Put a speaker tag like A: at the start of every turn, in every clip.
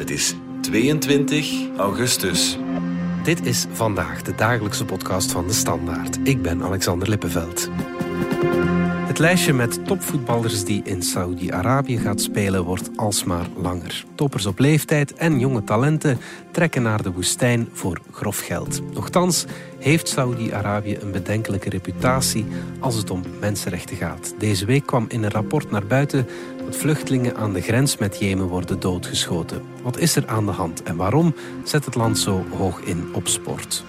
A: Het is 22 augustus.
B: Dit is vandaag de dagelijkse podcast van de Standaard. Ik ben Alexander Lippenveld. Het lijstje met topvoetballers die in Saudi-Arabië gaat spelen wordt alsmaar langer. Toppers op leeftijd en jonge talenten trekken naar de woestijn voor grof geld. Nochtans heeft Saudi-Arabië een bedenkelijke reputatie als het om mensenrechten gaat. Deze week kwam in een rapport naar buiten dat vluchtelingen aan de grens met Jemen worden doodgeschoten. Wat is er aan de hand en waarom zet het land zo hoog in op sport?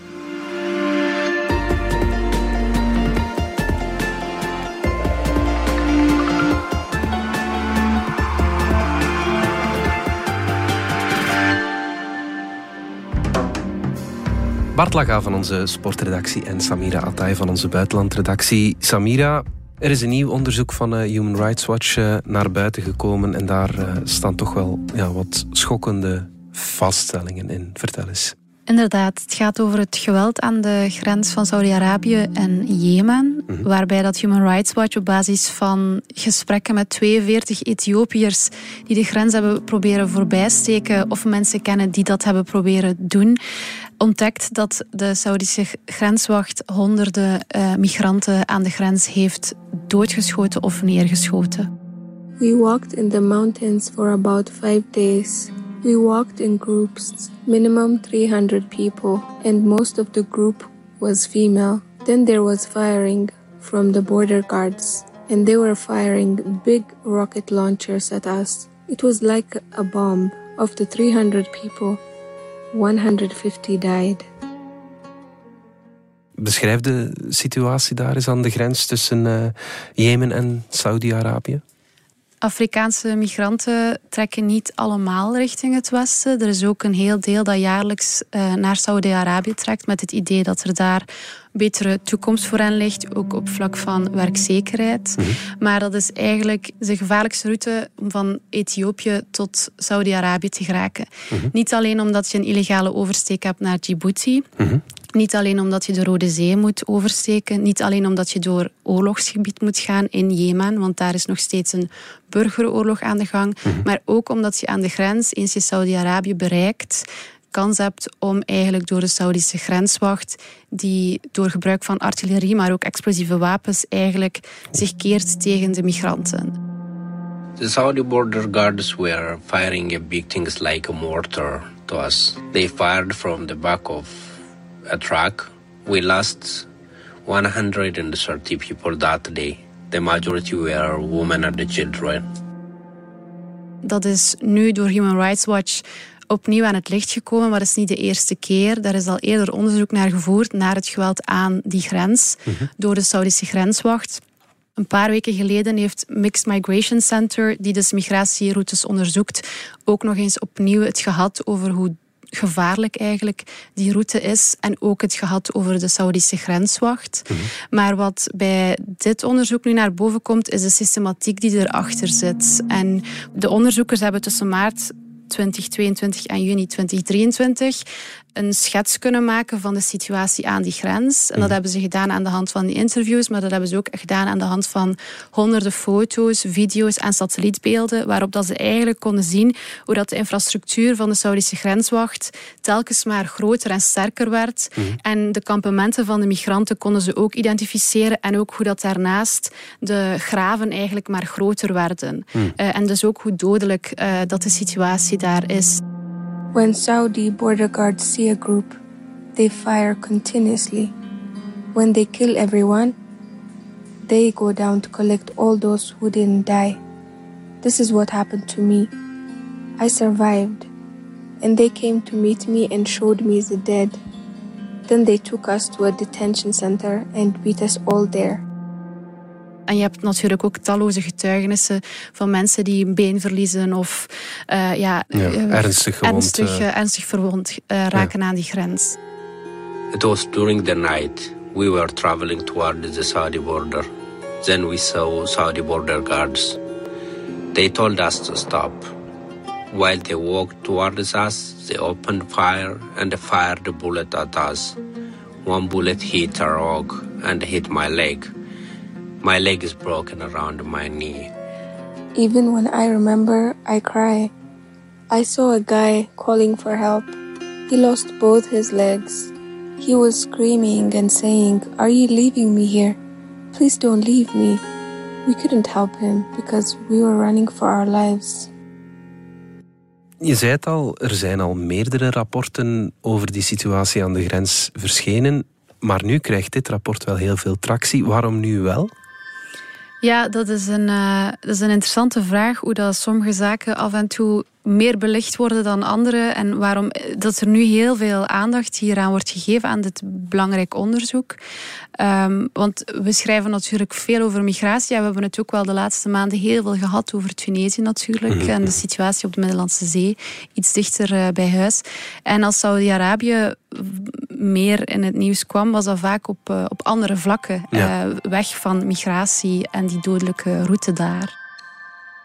B: Bart Laga van onze sportredactie en Samira Atay van onze buitenlandredactie. Samira, er is een nieuw onderzoek van uh, Human Rights Watch uh, naar buiten gekomen en daar uh, staan toch wel ja, wat schokkende vaststellingen in. Vertel eens.
C: Inderdaad, het gaat over het geweld aan de grens van Saudi-Arabië en Jemen. Mm -hmm. Waarbij dat Human Rights Watch op basis van gesprekken met 42 Ethiopiërs die de grens hebben proberen voorbijsteken of mensen kennen die dat hebben proberen doen, ontdekt dat de Saudische grenswacht honderden uh, migranten aan de grens heeft doodgeschoten of neergeschoten.
D: We walked in the mountains for about five days. We walked in groups, minimum 300 people, and most of the group was female. Then there was firing from the border guards, and they were firing big rocket launchers at us. It was like a bomb. Of the 300 people, 150 died.
B: Beschrijf de situatie daar eens aan de grens tussen uh, Jemen en Saudi-Arabië.
C: Afrikaanse migranten trekken niet allemaal richting het westen. Er is ook een heel deel dat jaarlijks uh, naar Saudi-Arabië trekt met het idee dat er daar een betere toekomst voor hen ligt, ook op vlak van werkzekerheid. Mm -hmm. Maar dat is eigenlijk de gevaarlijkste route om van Ethiopië tot Saudi-Arabië te geraken. Mm -hmm. Niet alleen omdat je een illegale oversteek hebt naar Djibouti. Mm -hmm. Niet alleen omdat je de Rode Zee moet oversteken. Niet alleen omdat je door oorlogsgebied moet gaan in Jemen. Want daar is nog steeds een burgeroorlog aan de gang. Mm -hmm. Maar ook omdat je aan de grens, eens je Saudi-Arabië bereikt, kans hebt om eigenlijk door de Saudische grenswacht, die door gebruik van artillerie, maar ook explosieve wapens, eigenlijk zich keert tegen de migranten.
E: The Saudi border guards were firing big things like a mortar to us. They fired from the back of a truck. We lost 130 people that day. The majority were women and children.
C: Dat is nu door Human Rights Watch opnieuw aan het licht gekomen, maar dat is niet de eerste keer. Daar is al eerder onderzoek naar gevoerd, naar het geweld aan die grens, mm -hmm. door de Saudische grenswacht. Een paar weken geleden heeft Mixed Migration Center, die dus migratieroutes onderzoekt, ook nog eens opnieuw het gehad over hoe gevaarlijk eigenlijk die route is. En ook het gehad over de Saudische grenswacht. Mm -hmm. Maar wat bij dit onderzoek nu naar boven komt, is de systematiek die erachter zit. En de onderzoekers hebben tussen maart 2022 en juni 2023 een schets kunnen maken van de situatie aan die grens. En dat mm. hebben ze gedaan aan de hand van die interviews, maar dat hebben ze ook gedaan aan de hand van honderden foto's, video's en satellietbeelden, waarop dat ze eigenlijk konden zien hoe dat de infrastructuur van de Saudische grenswacht telkens maar groter en sterker werd. Mm. En de kampementen van de migranten konden ze ook identificeren en ook hoe dat daarnaast de graven eigenlijk maar groter werden. Mm. Uh, en dus ook hoe dodelijk uh, dat de situatie daar is.
D: When Saudi border guards see a group, they fire continuously. When they kill everyone, they go down to collect all those who didn't die. This is what happened to me. I survived, and they came to meet me and showed me the dead. Then they took us to a detention center and beat us all there.
C: En je hebt natuurlijk ook talloze getuigenissen van mensen die een been verliezen of uh, ja,
B: ja, ernstig, gewond,
C: ernstig, uh, ernstig verwond uh, raken ja. aan die grens.
E: It was during the night. We were traveling toward the Saudi border. Then we saw Saudi border guards. They told us to stop. While they walked towards us, they opened fire and fired a bullet at us. One bullet hit a rock and hit my leg. My leg is broken around my knee.
D: Even when I remember, I cry. I saw a guy calling for help. He lost both his legs. He was screaming and saying, Are you leaving me here? Please don't leave me. We couldn't help him because we were running for our lives.
B: Je zei het al, er zijn al meerdere rapporten over die situatie aan de grens verschenen. Maar nu krijgt dit rapport wel heel veel tractie. Waarom nu wel?
C: Ja, dat is een, uh, dat is een interessante vraag. Hoe dat sommige zaken af en toe meer belicht worden dan andere. En waarom dat er nu heel veel aandacht hieraan wordt gegeven aan dit belangrijk onderzoek. Um, want we schrijven natuurlijk veel over migratie. we hebben het ook wel de laatste maanden heel veel gehad over Tunesië natuurlijk. Mhm. En de situatie op de Middellandse Zee. Iets dichter uh, bij huis. En als Saudi-Arabië meer in het nieuws kwam, was dat vaak op, uh, op andere vlakken. Ja. weg van migratie en die dodelijke route daar.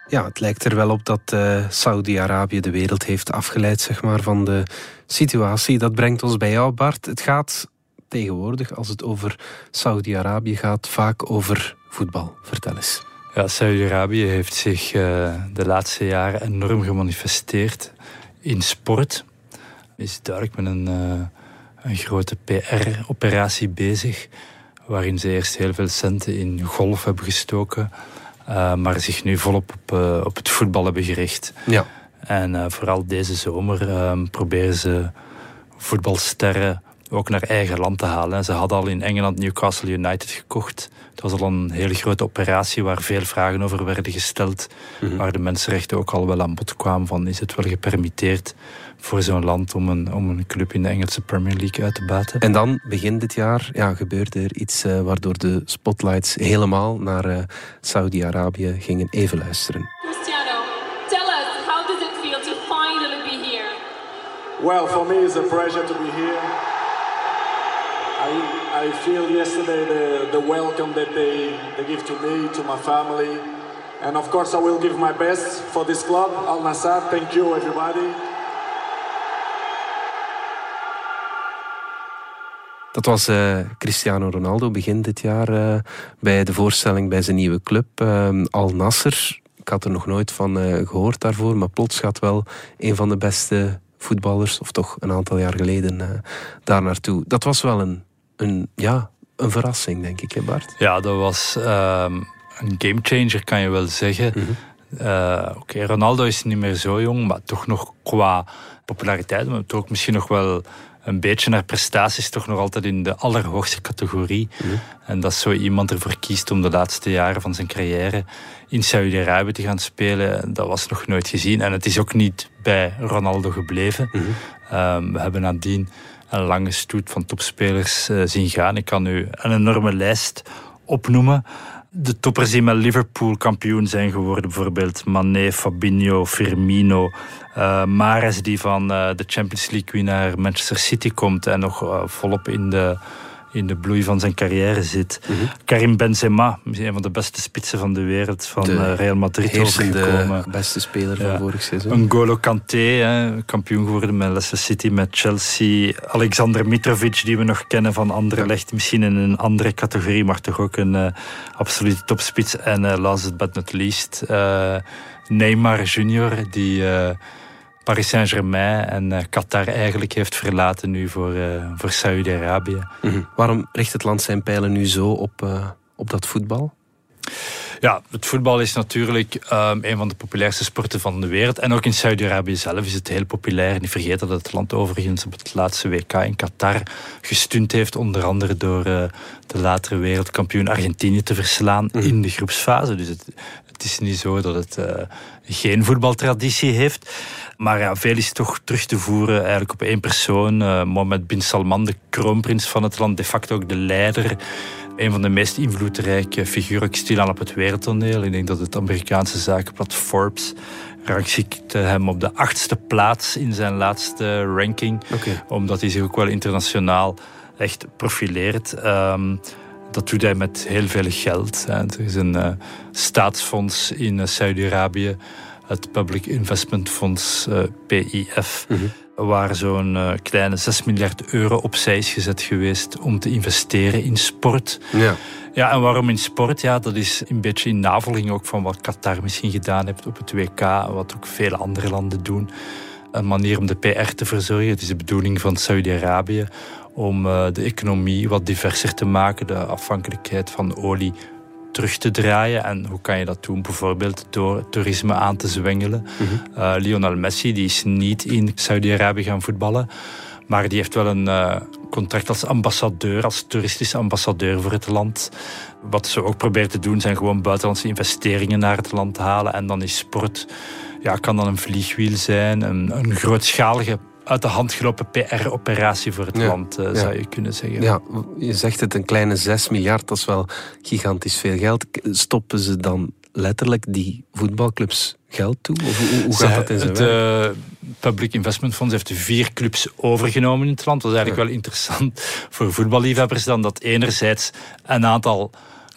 B: Ja, het lijkt er wel op dat uh, Saudi-Arabië de wereld heeft afgeleid zeg maar, van de situatie. Dat brengt ons bij jou, Bart. Het gaat tegenwoordig, als het over Saudi-Arabië gaat, vaak over voetbal. Vertel eens.
F: Ja, Saudi-Arabië heeft zich uh, de laatste jaren enorm gemanifesteerd in sport. Is duidelijk met een, uh, een grote PR-operatie bezig, waarin ze eerst heel veel centen in golf hebben gestoken uh, maar zich nu volop op, uh, op het voetbal hebben gericht. Ja. En uh, vooral deze zomer proberen ze voetbalsterren ook naar eigen land te halen. Ze hadden al in Engeland Newcastle United gekocht. Het was al een hele grote operatie waar veel vragen over werden gesteld. Mm Waar de mensenrechten ook al wel aan bod kwamen van is het wel gepermitteerd voor zo'n land om een, om een club in de Engelse Premier League uit te baten.
B: En dan, begin dit jaar, ja, gebeurde er iets uh, waardoor de spotlights helemaal naar uh, Saudi-Arabië gingen. Even luisteren.
G: Cristiano, tell us, how does it feel to finally be here?
H: Well, for me it's a pleasure to be here. I, I feel yesterday the, the welcome that they, they give to me, to my family. And of course I will give my best for this club, Al Nassr. Thank you everybody.
B: Dat was uh, Cristiano Ronaldo begin dit jaar uh, bij de voorstelling bij zijn nieuwe club uh, Al Nasser. Ik had er nog nooit van gehoord daarvoor, maar plots gaat wel een van de beste voetballers, of toch een aantal jaar geleden, daar naartoe. Dat was wel een, een, ja, een verrassing, denk ik, hè Bart?
F: Ja, dat was ehm, een gamechanger, kan je wel zeggen. Mhm. Oké, Ronaldo is niet meer zo jong, maar toch nog qua populariteit, maar toch misschien nog wel een beetje naar prestaties toch nog altijd in de allerhoogste categorie. Mhm. En dat zo iemand ervoor kiest om de laatste jaren van zijn carrière in Saudi-Arabië te gaan spelen, dat was nog nooit gezien. En het is ook niet bij Ronaldo gebleven. Mhm. Ehm, we hebben nadien een lange stoet van topspelers uh, zien gaan. Ik kan nu een enorme lijst opnoemen de toppers die met Liverpool kampioen zijn geworden, bijvoorbeeld Mané, Fabinho, Firmino, uh, Mares die van uh, de Champions League winnaar Manchester City komt en nog volop in de in de bloei van zijn carrière zit. Mm -hmm. Karim Benzema, een van de beste spitsen van de wereld van de Real Madrid
B: overgekomen. De beste speler van vorig seizoen.
F: N'Golo Kanté, hè, kampioen geworden met Leicester City, met Chelsea. Alexander Mitrovic, die we nog kennen van Anderlecht, misschien in een andere categorie, maar toch ook een uh, absolute topspits. En uh, last but not least, uh, Neymar Junior, die Paris Saint-Germain en uh, Qatar eigenlijk heeft verlaten nu voor, uh, voor Saudi-Arabië.
B: Mhm. Waarom richt het land zijn pijlen nu zo op, uh, op dat voetbal?
F: Ja, het voetbal is natuurlijk um, een van de populairste sporten van de wereld. En ook in Saudi-Arabië zelf is het heel populair. Niet vergeten dat het land overigens op het laatste WK in Qatar gestund heeft. Onder andere door uh, de latere wereldkampioen Argentinië te verslaan mm. in de groepsfase. Dus het, het is niet zo dat het uh, geen voetbaltraditie heeft. Maar ja, veel is toch terug te voeren eigenlijk op één persoon. Uh, Mohammed bin Salman, de kroonprins van het land, de facto ook de leider. Een van de meest invloedrijke figuren stilaan op het wereldtoneel. Ik denk dat het Amerikaanse zakenblad Forbes rangschikte hem op de achtste plaats in zijn laatste ranking. Okay. Omdat hij zich ook wel internationaal echt profileert. Um, dat doet hij met heel veel geld. Er is een uh, staatsfonds in uh, Saudi-Arabië het Public Investment Fonds, uh, PIF. Waar zo'n uh, kleine 6 miljard euro opzij is gezet geweest om te investeren in sport.
B: Ja.
F: Ja, en waarom in sport? Ja, dat is een beetje in navolging ook van wat Qatar misschien gedaan heeft op het WK, wat ook vele andere landen doen. Een manier om de PR te verzorgen. Het is de bedoeling van Saudi-Arabië om uh, de economie wat diverser te maken, de afhankelijkheid van olie terug te draaien. En hoe kan je dat doen? Bijvoorbeeld door toerisme aan te zwengelen. uh, Lionel Messi die is niet in Saudi-Arabië gaan voetballen. Maar die heeft wel een uh, contract als ambassadeur, als toeristische ambassadeur voor het land. Wat ze ook proberen te doen, zijn gewoon buitenlandse investeringen naar het land halen. En dan is sport, ja, kan dan een vliegwiel zijn, een, een grootschalige uit de hand gelopen PR-operatie voor het land, uh, zou je kunnen zeggen.
B: Ja, je zegt het, een kleine 6 miljard, dat is wel gigantisch veel geld. Stoppen ze dan letterlijk die voetbalclubs geld toe? Of hoe, hoe gaat dat in zijn
F: De Public Investment Fonds heeft vier clubs overgenomen in het land. Dat is eigenlijk wel interessant voor voetballiefhebbers dan dat enerzijds een aantal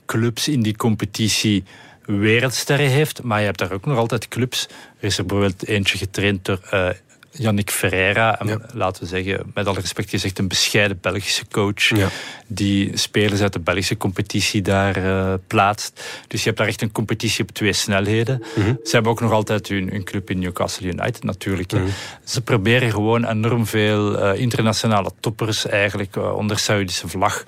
F: clubs in die competitie wereldsterren heeft, maar je hebt daar ook nog altijd clubs. Er is er bijvoorbeeld eentje getraind door uh, Yannick Ferreira. En Laten we zeggen, met alle respect gezegd, een bescheiden Belgische coach. Die spelers uit de Belgische competitie daar uh, plaatst. Dus je hebt daar echt een competitie op twee snelheden.
B: Mhm.
F: Ze hebben ook nog altijd hun, hun, club in Newcastle United natuurlijk. Ze proberen gewoon enorm veel uh, internationale toppers eigenlijk uh, onder Saudische vlag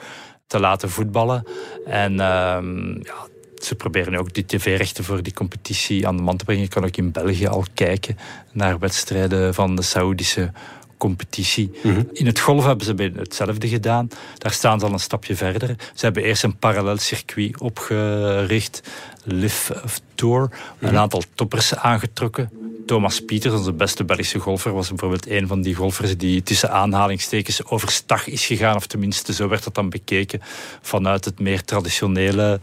F: te laten voetballen. En ehm, ja, ze proberen ook die tv-rechten voor die competitie aan de man te brengen. Je kan ook in België al kijken naar wedstrijden van de Saoedische competitie.
B: Mhm.
F: In het golf hebben ze hetzelfde gedaan. Daar staan ze al een stapje verder. Ze hebben eerst een parallel circuit opgericht, Live Tour, een
B: Mhm.
F: aantal toppers aangetrokken. Thomas Pieters, onze beste Belgische golfer, was bijvoorbeeld een van die golfers die tussen aanhalingstekens overstag is gegaan, of tenminste zo werd dat dan bekeken vanuit het meer traditionele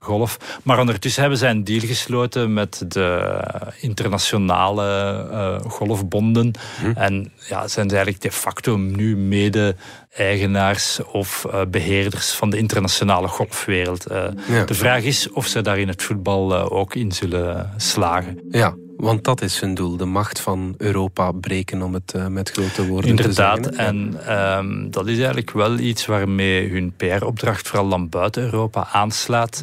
F: golf. Maar ondertussen hebben zij een deal gesloten met de internationale uh, golfbonden.
B: Hm.
F: En ja, zijn ze eigenlijk de facto nu mede-eigenaars of uh, beheerders van de internationale golfwereld. Uh,
B: ja.
F: De vraag is of ze daar in het voetbal ook in zullen slagen.
B: Ja, want dat is hun doel, de macht van Europa breken, om het uh, met grote woorden
F: Inderdaad,
B: te zeggen.
F: en um, dat is eigenlijk wel iets waarmee hun PR-opdracht vooral dan buiten Europa aanslaat.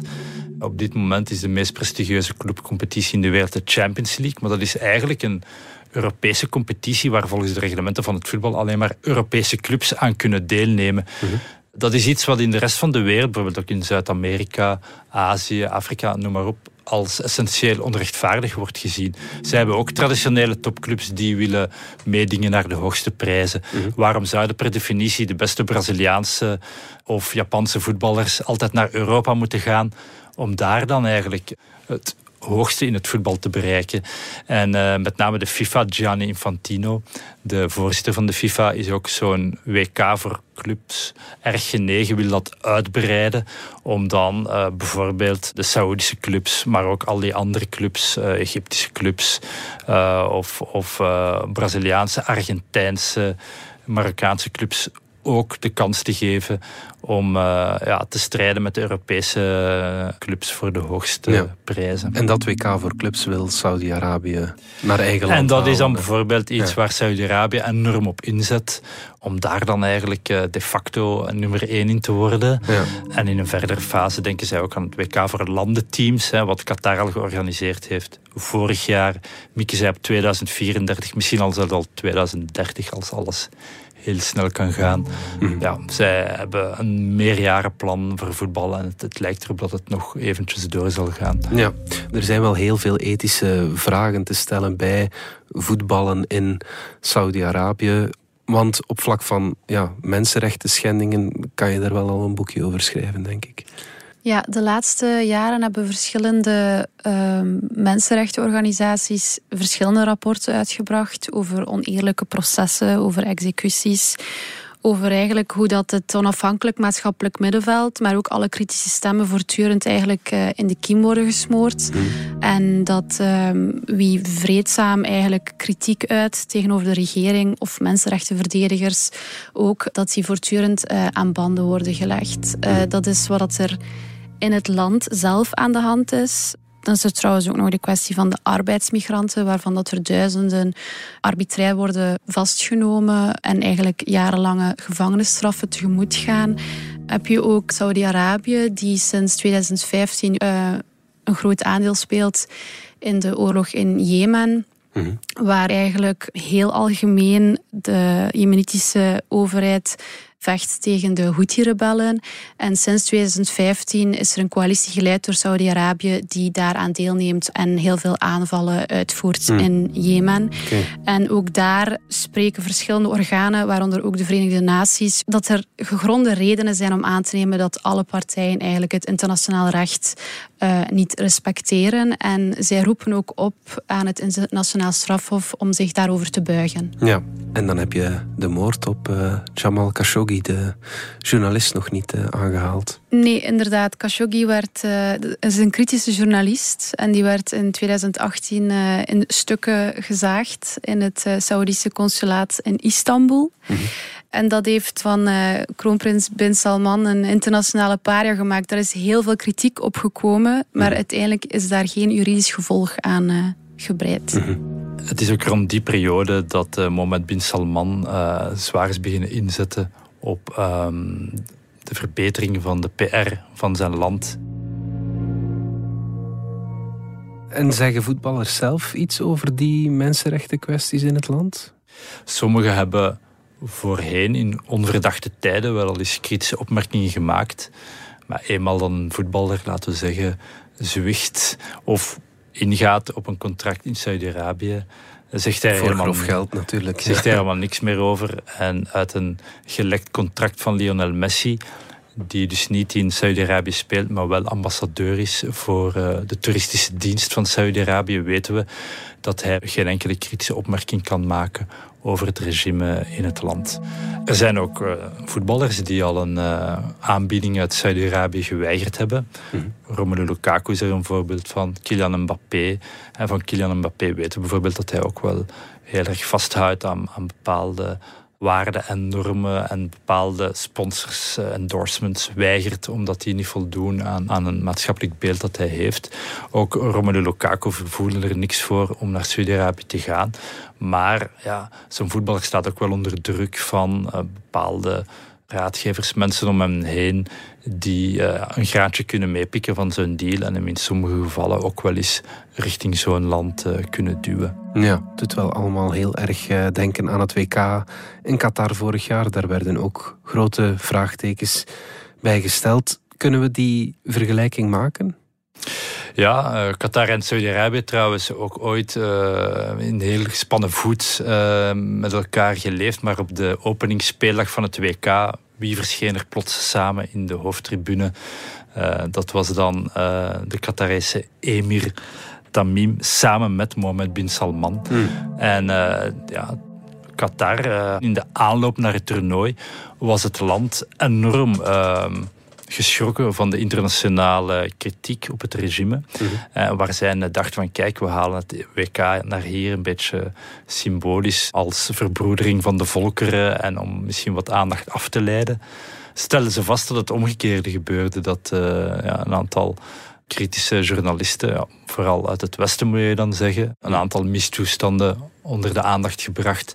F: Op dit moment is de meest prestigieuze clubcompetitie in de wereld de Champions League, maar dat is eigenlijk een Europese competitie waar volgens de reglementen van het voetbal alleen maar Europese clubs aan kunnen deelnemen.
B: -hmm.
F: Dat is iets wat in de rest van de wereld, bijvoorbeeld ook in Zuid-Amerika, Azië, Afrika, noem maar op, als essentieel onrechtvaardig wordt gezien. Zij hebben ook traditionele topclubs die willen meedingen naar de hoogste prijzen.
B: Mhm.
F: Mm -hmm. Waarom zouden per definitie de beste Braziliaanse of Japanse voetballers altijd naar Europa moeten gaan om daar dan eigenlijk het hoogste in het voetbal te bereiken. En uh, met name de FIFA, Gianni Infantino, de voorzitter van de FIFA, is ook zo'n WK voor clubs erg genegen, wil dat uitbreiden om dan uh, bijvoorbeeld de Saoedische clubs, maar ook al die andere clubs, uh, Egyptische clubs of, of Braziliaanse, Argentijnse, Marokkaanse clubs ook de kans te geven om uh, ja, te strijden met de Europese clubs voor de hoogste
B: ja.
F: prijzen.
B: En dat WK voor clubs wil Saudi-Arabië naar eigen land
F: En dat
B: halen.
F: is dan bijvoorbeeld iets
B: Ja.
F: waar Saudi-Arabië enorm op inzet, om daar dan eigenlijk uh, de facto nummer één in te worden.
B: Ja.
F: En in een verdere fase denken zij ook aan het WK voor landenteams, hè, wat Qatar al georganiseerd heeft. Vorig jaar mikken zij op 2034, misschien al zelfs al 2030 als alles heel snel kan gaan.
B: Mhm.
F: Ja, zij hebben een meerjarenplan voor voetbal en het, het, lijkt erop dat het nog eventjes door zal gaan.
B: Ja, er zijn wel heel veel ethische vragen te stellen bij voetballen in Saudi-Arabië. Want op vlak van ja, mensenrechten schendingen kan je daar wel al een boekje over schrijven, denk ik.
C: Ja, de laatste jaren hebben verschillende uh, mensenrechtenorganisaties verschillende rapporten uitgebracht over oneerlijke processen, over executies, over eigenlijk hoe dat het onafhankelijk maatschappelijk middenveld, maar ook alle kritische stemmen voortdurend eigenlijk uh, in de kiem worden gesmoord.
B: Mm.
C: En dat uh, wie vreedzaam eigenlijk kritiek uit tegenover de regering of mensenrechtenverdedigers, ook dat die voortdurend uh, aan banden worden gelegd.
B: Mm.
C: dat is wat er in het land zelf aan de hand is. Dan is er trouwens ook nog de kwestie van de arbeidsmigranten, waarvan dat er duizenden arbitrair worden vastgenomen en eigenlijk jarenlange gevangenisstraffen tegemoet gaan. Heb je ook Saudi-Arabië, die sinds 2015 uh, eh, een groot aandeel speelt in de oorlog in Jemen. Mhm. Waar eigenlijk heel algemeen de Jemenitische overheid vecht tegen de Houthi-rebellen. En sinds 2015 is er een coalitie geleid door Saudi-Arabië die daaraan deelneemt en heel veel aanvallen uitvoert hmm. in Jemen. En ook daar spreken verschillende organen, waaronder ook de Verenigde Naties, dat er gegronde redenen zijn om aan te nemen dat alle partijen eigenlijk het internationaal recht uh, niet respecteren. En zij roepen ook op aan het internationaal strafhof om zich daarover te buigen.
B: Ja, en dan heb je de moord op uh, Jamal Khashoggi, de journalist, nog niet uh, aangehaald.
C: Nee, inderdaad. Khashoggi werd, is een kritische journalist en die werd in 2018 in stukken gezaagd in het Saoedische consulaat in Istanbul. Mhm. En dat heeft van uh, kroonprins Bin Salman een internationale paria gemaakt. Daar is heel veel kritiek op gekomen, maar mhm. uiteindelijk is daar geen juridisch gevolg aan uh, gebreid. Mhm.
F: Het is ook rond die periode dat uh, Mohammed bin Salman zwaar is beginnen inzetten op ehm, de verbetering van de PR van zijn land.
B: En zeggen voetballers zelf iets over die mensenrechten kwesties in het land?
F: Sommigen hebben voorheen in onverdachte tijden wel al eens kritische opmerkingen gemaakt. Maar eenmaal dan een voetballer, laten we zeggen, zwicht of ingaat op een contract in Saudi-Arabië, zegt hij, helemaal,
B: geld, natuurlijk,
F: zegt hij helemaal niks meer over. En uit een gelekt contract van Lionel Messi, die dus niet in Saudi-Arabië speelt, maar wel ambassadeur is voor uh, de toeristische dienst van Saudi-Arabië, weten we dat hij geen enkele kritische opmerking kan maken over het regime in het land. Er zijn ook uh, voetballers die al een uh, aanbieding uit Saudi-Arabië geweigerd hebben. Mm Romelu Lukaku is er een voorbeeld van. Kylian Mbappé. En van Kylian Mbappé weten we bijvoorbeeld dat hij ook wel heel erg vasthoudt aan, aan bepaalde waarden en normen en bepaalde sponsors, uh, endorsements weigert omdat die niet voldoen aan, aan een maatschappelijk beeld dat hij heeft. Ook Romelu Lukaku voelde er niks voor om naar Saudi-Arabië te gaan. Maar ja, zo'n voetballer staat ook wel onder druk van uh, bepaalde raadgevers, mensen om hem heen die uh, een graadje kunnen meepikken van zo'n deal en hem in sommige gevallen ook wel eens richting zo'n land uh, kunnen duwen.
B: Ja, het doet wel allemaal heel erg uh, denken aan het WK in Qatar vorig jaar. Daar werden ook grote vraagtekens bij gesteld. Kunnen we die vergelijking maken?
F: Ja, uh, Qatar en Saudi-Arabië trouwens ook ooit uh, in heel gespannen voet uh, met elkaar geleefd. Maar op de openingsspeeldag van het WK, wie verscheen er plots samen in de hoofdtribune? dat was dan de Qatarese emir Tamim samen met Mohammed bin Salman. Hmm. En ja, Qatar, in de aanloop naar het toernooi, was het land enorm ehm, geschrokken van de internationale kritiek op het regime. Mm waar zij dachten van kijk, we halen het WK naar hier een beetje symbolisch als verbroedering van de volkeren en om misschien wat aandacht af te leiden. Stellen ze vast dat het omgekeerde gebeurde, dat uh, ja, een aantal kritische journalisten, ja, vooral uit het Westen moet je dan zeggen, een aantal mistoestanden onder de aandacht gebracht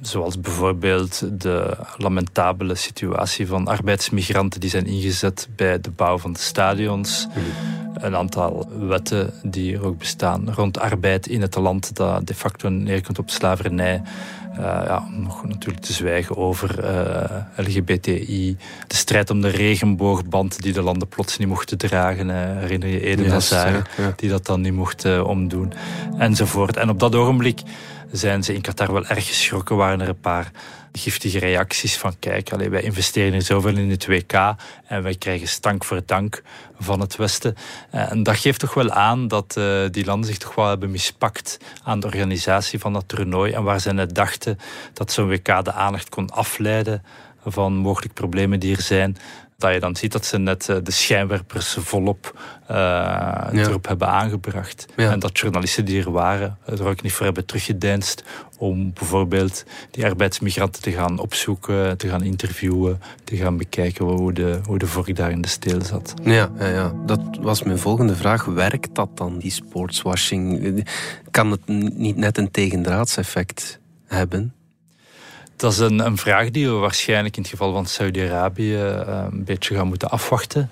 F: Zoals bijvoorbeeld de lamentabele situatie van arbeidsmigranten die zijn ingezet bij de bouw van de stadions. Een aantal wetten die er ook bestaan rond arbeid in het land dat de facto neerkomt op slavernij. Uh, ja, nog natuurlijk te zwijgen over uh, eh, LGBTI. De strijd om de regenboogband die de landen plots niet mochten dragen. Uh, herinner je Eden Hazard, die dat dan niet mocht omdoen. Enzovoort. En op dat ogenblik zijn ze in Qatar wel erg geschrokken. Waren er een paar giftige reacties van kijk, allee, wij investeren hier zoveel in het WK en wij krijgen stank voor dank van het Westen. Eh, en dat geeft toch wel aan dat uh, die landen zich toch wel hebben mispakt aan de organisatie van dat toernooi en waar ze net dachten dat zo'n WK de aandacht kon afleiden van mogelijk problemen die er zijn, dat je dan ziet dat ze net eh, de schijnwerpers volop uh, erop hebben aangebracht. En dat journalisten die er waren er ook niet voor hebben teruggedeinst om bijvoorbeeld die arbeidsmigranten te gaan opzoeken, te gaan interviewen, te gaan bekijken hoe de, hoe de vork daar in de steel zat.
B: Ja, ja, ja, dat was mijn volgende vraag. Werkt dat dan, die sportswashing? Kan het niet net een tegendraadseffect hebben?
F: Dat is een, een, vraag die we waarschijnlijk in het geval van Saudi-Arabië uh, een beetje gaan moeten afwachten.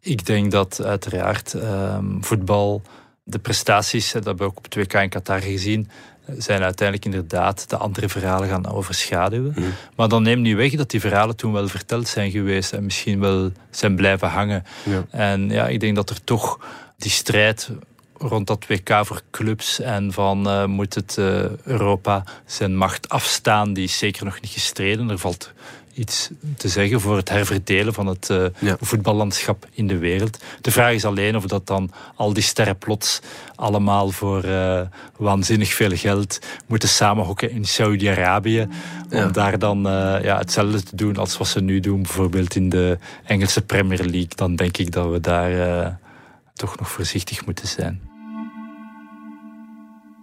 F: Ik denk dat uiteraard uh, voetbal, de prestaties, dat hebben we ook op 2K in Qatar gezien, zijn uiteindelijk inderdaad de andere verhalen gaan overschaduwen. Mhm. Maar dan neemt niet weg dat die verhalen toen wel verteld zijn geweest en misschien wel zijn blijven hangen. Ja. En ja, ik denk dat er toch die strijd rond dat WK voor clubs en van uh, moet het uh, Europa zijn macht afstaan, die is zeker nog niet gestreden. Er valt iets te zeggen voor het herverdelen van het uh, voetballandschap in de wereld. De vraag is alleen of dat dan al die sterren plots allemaal voor waanzinnig veel geld moeten samenhokken in Saudi-Arabië. Om daar dan ja, hetzelfde te doen als wat ze nu doen, bijvoorbeeld in de Engelse Premier League. Dan denk ik dat we daar toch nog voorzichtig moeten zijn.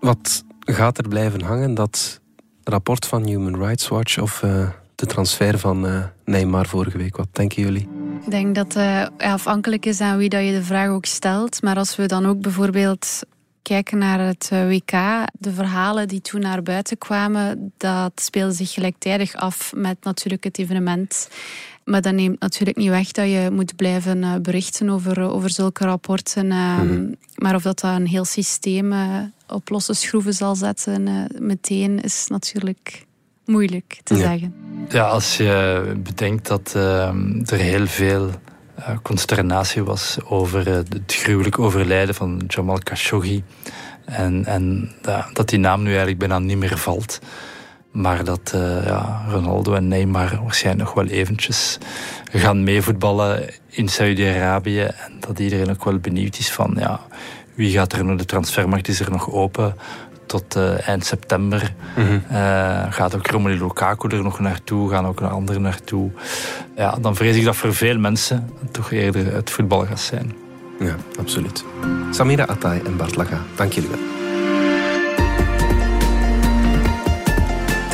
B: Wat gaat er blijven hangen? Dat rapport van Human Rights Watch of uh, de transfer van uh, Neymar vorige week? Wat denken jullie?
C: Ik denk dat het uh, afhankelijk is aan wie dat je de vraag ook stelt. Maar als we dan ook bijvoorbeeld kijken naar het WK, de verhalen die toen naar buiten kwamen, dat speelde zich gelijktijdig af met natuurlijk het evenement. Maar dat neemt natuurlijk niet weg dat je moet blijven berichten over, over zulke rapporten. Mm Maar of dat, dat een heel systeem op losse schroeven zal zetten meteen is natuurlijk moeilijk te zeggen.
F: Ja, als je bedenkt dat uh, er heel veel uh, consternatie was over het gruwelijk overlijden van Jamal Khashoggi. En, en dat die naam nu eigenlijk bijna niet meer valt. Maar dat ja, Ronaldo en Neymar waarschijnlijk nog wel eventjes gaan meevoetballen in Saudi-Arabië. En dat iedereen ook wel benieuwd is van ja, wie gaat er nu? De transfermarkt is er nog open tot uh, eind september. Mm -hmm. uh, gaat ook Romelu Lukaku er nog naartoe, gaan ook naar anderen naartoe. Ja, dan vrees ik dat voor veel mensen toch eerder het voetbal gaat zijn.
B: Ja, absoluut. Samira Atay en Bart Laga, dank jullie wel.